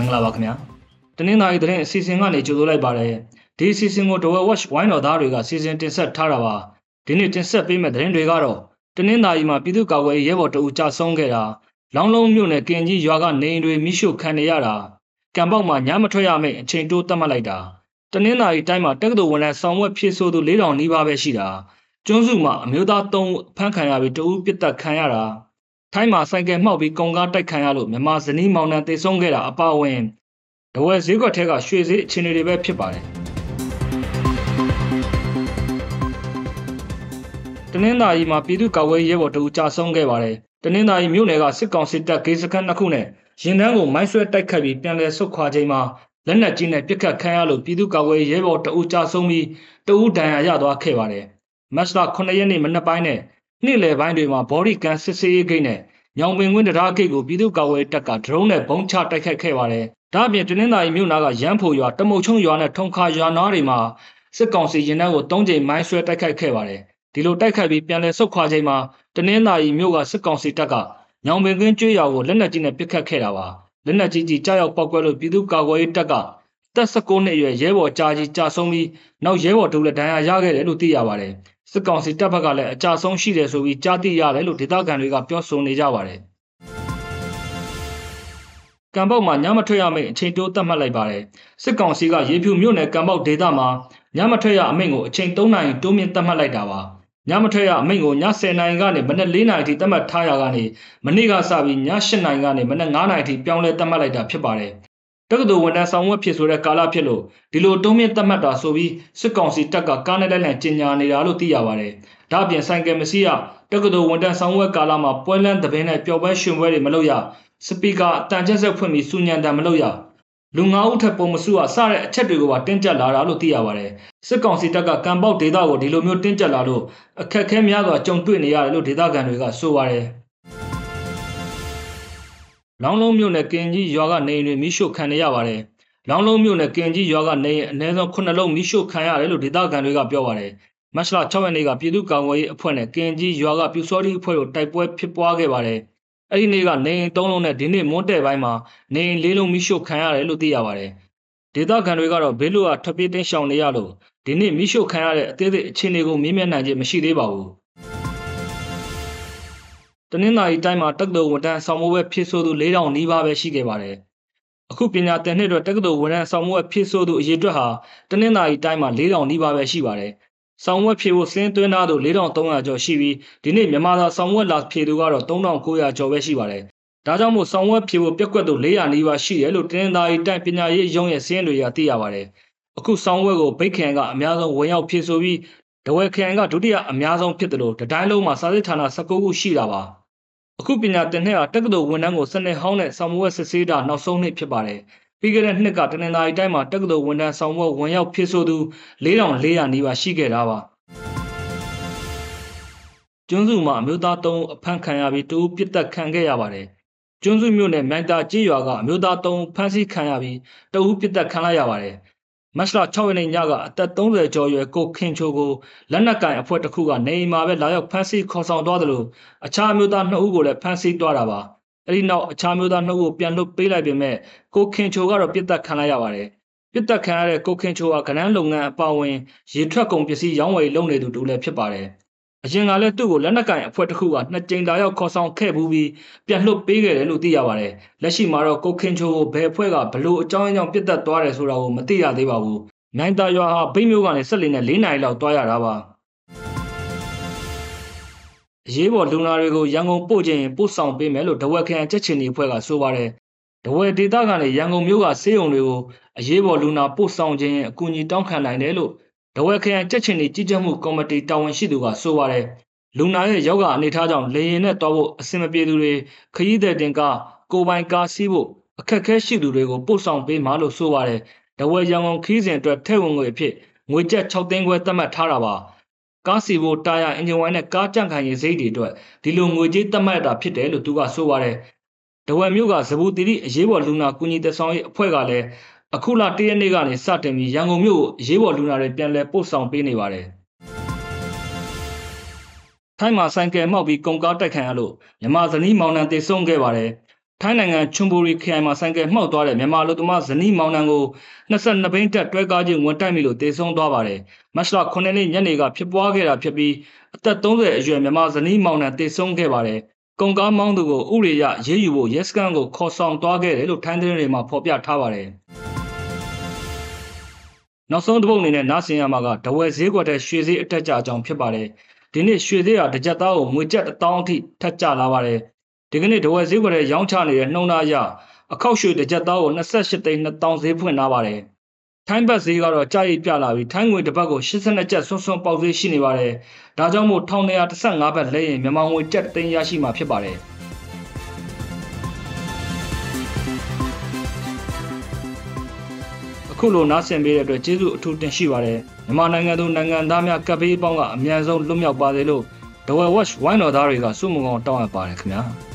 ္ဂလာပါခင်ဗျာတနင်္သာရီသတင်းအစီအစဉ်ကနေကြိုဆိုလိုက်ပါတယ်ဒီအစီအစဉ်ကို Dwell Watch ဝိုင်းတော်သားတွေကစီစဉ်တင်ဆက်ထားတာပါဒီနေ့တင်ဆက်ပေးမယ့်သတင်းတွေကတော့တနင်္သာရီမှာပြည်သူ့ကာကွယ်ရေးရဲဘော်တအူကြဆုံးခဲ့တာလောင်းလုံးမြို့နယ်ကင်ကြီးရွာကနေအိမ်တွေမိရှုခံနေရတာကံပေါက်မှာညမထွက်ရမယ့်အချိန်တိုးသတ်မှတ်လိုက်တာတနင်္သာရီတိုင်းမှာတက္ကသိုလ်ဝန်ထမ်းဆောင်ဝက်ဖြစ်ဆိုသူ၄000နီးပါးပဲရှိတာကျွန်းစုမှာအမျိုးသား၃ဖမ်းခံရပြီးတအူပြစ်တက်ခံရတာ ထိုင်းမှာဆိုင်ကယ်မှောက်ပြီးကုန်ကားတိုက်ခံရလို့မြန်မာဇနီးမောင်နှံတေဆုံးခဲ့တာအပါအဝင်တဝဲဈေးကွက်ထဲကရွှေဈေးအခြေအနေတွေပဲဖြစ်ပါတယ်တနင်္သာရီမှာပြည်သူ့ကာကွယ်ရေးဘော်တူကြာဆုံးခဲ့ပါတယ်တနင်္သာရီမြို့နယ်ကစစ်ကောင်စစ်တပ်ဂေးစခန်းတစ်ခုနဲ့ရင်တန်းကိုမိုင်းဆွဲတိုက်ခတ်ပြီးပြန်လည်ဆုတ်ခွာချိန်မှာလက်နက်ကြီးနဲ့ပစ်ခတ်ခံရလို့ပြည်သူ့ကာကွယ်ရေးရဲဘော်တအူကြာဆုံးပြီးတအူဒဏ်ရာရသွားခဲ့ပါတယ်မတ်လ9ရက်နေ့မနက်ပိုင်းနဲ့နေ့လယ်ပိုင်းတွေမှာဘော်ဒီကန်စစ်စေးရေးဂိတ်နဲ့ ညောင်ပင်ကွင်းတရားဂိတ်ကိုပြည်သူ့ကာကွယ်တပ်ကဒရုန်းနဲ့ဘုံချတိုက်ခတ်ခဲ့ပါတယ်။ဒါ့အပြင်တနင်္သာရီမြို့နာကရန်ဖို့ရွာတမုတ်ချုံရွာနဲ့ထုံခါရွာနားတွေမှာစစ်ကောင်စီရင်နှန်းကို၃ကြိမ်မိုင်းဆွဲတိုက်ခိုက်ခဲ့ပါတယ်။ဒီလိုတိုက်ခိုက်ပြီးပြန်လည်ဆုတ်ခွာချိန်မှာတနင်္သာရီမြို့ကစစ်ကောင်စီတပ်ကညောင်ပင်ကွင်းကျွေးရွာကိုလက်နက်ကြီးနဲ့ပစ်ခတ်ခဲ့တာပါ။လက်နက်ကြီးကြီးကြားရောက်ပောက်ကွဲလို့ပြည်သူ့ကာကွယ်ရေးတပ်ကတပ်16နှစ်အရွယ်ရဲဘော်ကြာကြီးကြာဆုံးပြီးနောက်ရဲဘော်တို့လည်းဒဏ်ရာရခဲ့တယ်လို့သိရပါတယ်။ စစ်ကောင်စီတပ်ဘက်ကလည်းအကြဆုံးရှိတယ်ဆိုပြီးကြားသိရတယ်လို့ဒေသခံတွေကပြောဆိုနေကြပါတယ်။ကံပေါက်မှာညမထွက်ရမယ့်အချိန်တိုးသတ်မှတ်လိုက်ပါတယ်။စစ်ကောင်စီကရေဖြူမြို့နယ်ကံပေါက်ဒေသမှာညမထွက်ရအမိန့်ကိုအချိန်3နာရီတိုးမြင့်သတ်မှတ်လိုက်တာပါ။ညမထွက်ရအမိန့်ကိုည10နာရီကနေမနက်4နာရီထိသတ်မှတ်ထားရကနေမနေ့ကစပြီးည8နာရီကနေမနက်9နာရီထိပြောင်းလဲသတ်မှတ်လိုက်တာဖြစ်ပါတယ်။ တက္ကသိုလ်ဝန်ထမ်းဆောင်ဝတ်ဖြစ်ဆိုတဲ့ကာလဖြစ်လို့ဒီလိုတုံးမြင့်သတ်မှတ်တာဆိုပြီးစစ်ကောင်စီတပ်ကကားနဲ့လိုက်လံကျင်ညာနေတာလို့သိရပါတယ်။ဒါ့အပြင်ဆိုင်ကယ်မစီးရတက္ကသိုလ်ဝန်ထမ်းဆောင်ဝတ်ကာလမှာပွဲလန်းသဘင်းနဲ့ပျော်ပွဲရှင်ပွဲတွေမလုပ်ရစပီကာတန်ချက်ဆက်ဖွင့်ပြီးစူညံတံမလုပ်ရလူငါးဦးထက်ပုံမစုရစတဲ့အချက်တွေကိုပါတင်းကျပ်လာတာလို့သိရပါတယ်။စစ်ကောင်စီတပ်ကကံပေါက်ဒေသကိုဒီလိုမျိုးတင်းကျပ်လာလို့အခက်အခဲများစွာကြုံတွေ့နေရတယ်လို့ဒေသခံတွေကဆိုပါတယ်။ လောင်းလုံးမြို့နယ်ကင်ကြီးရွာကနေအိမ်တွေမိရှို့ခံရပါတယ်။လောင်းလုံးမြို့နယ်ကင်ကြီးရွာကနေအနည်းဆုံး9လုံးမိရှို့ခံရတယ်လို့ဒေသခံတွေကပြောပါတယ်။မတ်လ6ရက်နေ့ကပြည်သူ့ကာကွယ်ရေးအဖွဲ့နဲ့ကင်ကြီးရွာကပြူစောတိအဖွဲ့တို့တိုက်ပွဲဖြစ်ပွားခဲ့ပါတယ်။အဲ့ဒီနေ့ကနေအိမ်3လုံးနဲ့ဒီနေ့မွန်းတဲ့ပိုင်းမှာနေအိမ်4လုံးမိရှို့ခံရတယ်လို့သိရပါတယ်။ဒေသခံတွေကတော့ဘေးလွတ်ကထွက်ပြေးတင်းရှောင်နေရလို့ဒီနေ့မိရှို့ခံရတဲ့အသေးစိတ်အခြေအနေကိုမေးမြန်းနိုင်ခြင်းမရှိသေးပါဘူး။ တနင်္သာရီတိုင်းမှာတက္ကသိုလ်ဝန်ထမ်းဆောင်မွေးပွဲဖြစ်ဆိုသူ၄000နီးပါးပဲရှိခဲ့ပါတယ်။အခုပညာသင်နှစ်အတွက်တက္ကသိုလ်ဝန်ထမ်းဆောင်မွေးပွဲဖြစ်ဆိုသူအရေအတွက်ဟာတနင်္သာရီတိုင်းမှာ၄000နီးပါးပဲရှိပါတယ်။ဆောင်ဝက်ဖြေဖို့စင်းသွင်းသားသူ4300ကျော်ရှိပြီးဒီနေ့မြန်မာသာဆောင်ဝက်လာဖြေသူကတော့3900ကျော်ပဲရှိပါတယ်။ဒါကြောင့်မို့ဆောင်ဝက်ဖြေဖို့ပြက်ကွက်သူ400နီးပါးရှိတယ်လို့တနင်္သာရီတိုင်းပညာရေးရုံးရဲ့စင်းတွေကသိရပါတယ်။အခုဆောင်ဝက်ကိုဗိတ်ခန်ကအများဆုံးဝင်ရောက်ဖြေဆိုပြီးဒဝဲခန်ကဒုတိယအများဆုံးဖြစ်တယ်လို့တတိုင်းလုံးမှာစာစစ်ဌာန19ခုရှိတာပါ။ အခုပညာသင်နှစ်ဟာတက္ကသိုလ်ဝန်ထမ်းကိုစနစ်ဟောင်းနဲ့ဆောင်မွေးစစ်ဆေးတာနောက်ဆုံးနှစ်ဖြစ်ပါတယ်။ပြီးခဲ့တဲ့နှစ်ကတနင်္သာရီတိုင်းမှာတက္ကသိုလ်ဝန်ထမ်းဆောင်မွေးဝင်ရောက်ဖြစ်ဆိုသူ4400နီးပါးရှိခဲ့တာပါ။ကျွန်းစုမှာအမျိုးသား၃အဖမ်းခံရပြီးတူပြစ်တက်ခံခဲ့ရပါတယ်။ကျွန်းစုမြို့နယ်မြိုင်တာကြေးရွာကအမျိုးသား၃ဖမ်းဆီးခံရပြီးတအူးပြစ်တက်ခံလိုက်ရပါတယ်။ မတ်လ6ရက်နေ့ညကအသက်30ကျော်ရွယ်ကိုခင်ချိုကိုလက်နက်ကင်အဖွဲ့တစ်ခုကနေအိမ်မှာပဲလာရောက်ဖမ်းဆီးခေါ်ဆောင်သွားတယ်လို့အခြားမျိုးသား2ဦးကိုလည်းဖမ်းဆီးသွားတာပါအဲ့ဒီနောက်အခြားမျိုးသား2ဦးကိုပြန်လွှတ်ပေးလိုက်ပေမဲ့ကိုခင်ချိုကတော့ပြစ်တက်ခံလိုက်ရပါတယ်ပြစ်တက်ခံရတဲ့ကိုခင်ချိုကကနန်းလုပ်ငန်းအပါအဝင်ရေထွက်ကုန်ပစ္စည်းရောင်းဝယ်လုပ်နေသူတူလည်းဖြစ်ပါတယ် အရင်ကလည်းသူ့ကိုလက်နက်ကင်အဖွဲ့တစ်ခုကနှစ်ကြိမ်လာရောက်ခေါ်ဆောင်ခဲ့ဘူးပြီးပြန်လွှတ်ပေးခဲ့တယ်လို့သိရပါတယ်။လက်ရှိမှာတော့ကိုခင်ချိုကိုဘယ်အဖွဲ့ကဘလို့အကြောင်းအကြောင်းပြစ်တက်သွားတယ်ဆိုတာကိုမသိရသေးပါဘူး။နိုင်တာရွာဟာဗိတ်မျိုးကနေဆက်လီနဲ့၄နိုင်လောက်သွားရတာပါ။အရေးပေါ်လူနာတွေကိုရန်ကုန်ပို့ခြင်းပို့ဆောင်ပေးမယ်လို့ဒဝက်ခရိုင်ချက်ချင်ဒီအဖွဲ့ကဆိုပါတယ်။ဒဝက်ဒေသကနေရန်ကုန်မြို့ကဆေးရုံတွေကိုအရေးပေါ်လူနာပို့ဆောင်ခြင်းအကူအညီတောင်းခံနိုင်တယ်လို့ ဒဝဲခရိုင်တက်ချင်နေကြီးကြပ်မှုကော်မတီတာဝန်ရှိသူကဆိုပါတယ်လူနာရဲ့ယောဂအနေထားကြောင့်လေရင်နဲ့တောဖို့အဆင်မပြေသူတွေခရီးသည်တင်ကားကိုပိုင်ကားစီးဖို့အခက်အခဲရှိသူတွေကိုပို့ဆောင်ပေးမှလို့ဆိုပါတယ်ဒဝဲရန်ကုန်ခီးစဉ်အတွက်ထဲဝင်ငွေအဖြစ်ငွေကျပ်6သိန်းခွဲသတ်မှတ်ထားတာပါကားစီဖို့တာယာအင်ဂျင်ဝိုင်းနဲ့ကားကြန့်ခိုင်ရေးစိတ်တွေအတွက်ဒီလိုငွေကြေးသတ်မှတ်တာဖြစ်တယ်လို့သူကဆိုပါတယ်ဒဝဲမျိုးကဇဘူတီရီအရေးပေါ်လူနာကူညီသက်ဆောင်ရေးအဖွဲ့ကလည်း အခုလ၁ရက်နေ့ကနေစတင်ပြီးရန်ကုန်မြို့ကိုရေးပေါ်လူနာတွေပြန်လည်ပို့ဆောင်ပေးနေပါတယ်။ထိုင်းမှာဆိုင်ကယ်မှောက်ပြီးကုန်ကားတိုက်ခံရလို့မြမဇနီးမောင်နှံတေဆုံးခဲ့ပါတယ်။ထိုင်းနိုင်ငံချွန်ဘူရီခရိုင်မှာဆိုင်ကယ်မှောက်သွားတဲ့မြန်မာလူသမားဇနီးမောင်နှံကို22ဘိန်းတက်တွဲကားချင်းဝင်တိုက်မိလို့တေဆုံးသွားပါတယ်။မတ်လ9ရက်နေ့ညနေကဖြစ်ပွားခဲ့တာဖြစ်ပြီးအသက်30အရွယ်မြန်မာဇနီးမောင်နှံတေဆုံးခဲ့ပါတယ်။ကုန်ကားမောင်းသူကိုဥရိယရေးယူဖို့ရဲစခန်းကိုခေါ်ဆောင်သွားခဲ့တယ်လို့ထိုင်းသတင်းတွေမှာဖော်ပြထားပါတယ်။ နောက်ဆုံးတစ်ပုတ်အနေနဲ့နားဆင်ရမှာကဒဝဲဈေးကွက်တဲ့ရွှေဈေးအတက်ကြအကြောင်းဖြစ်ပါတယ်။ဒီနေ့ရွှေဈေးဟာတစ်ကြက်သားကိုငွေကျပ်1000အထိထပ်ကျလာပါတယ်။ဒီကနေ့ဒဝဲဈေးကွက်ရဲ့ရောင်းချနေတဲ့နှုံသားအရအခောက်ရွှေတစ်ကြက်သားကို28သိန်း2000ဈေးဖွင့်ထားပါတယ်။ထိုင်းဘတ်ဈေးကတော့ကြာရိပ်ပြလာပြီးထိုင်းငွေတစ်ပတ်ကို82ကျပ်ဆွန်းဆွန်းပေါက်ဈေးရှိနေပါတယ်။ဒါကြောင့်မို့1215ဘတ်လဲရင်မြန်မာငွေကျပ်သိန်းရရှိမှာဖြစ်ပါတယ်။ အခုလိုနားဆင်ပေးတဲ့အတွက်ကျေးဇူးအထူးတင်ရှိပါတယ်မြန်မာနိုင်ငံသူနိုင်ငံသားများကပ်ဘေးပေါင်းကအမြန်ဆုံးလွတ်မြောက်ပါစေလို့ဒဝဲဝက်ဝိုင်းတော်သားတွေကစုမုံကောင်တောင်းအပ်ပါတယ်ခင်ဗျာ။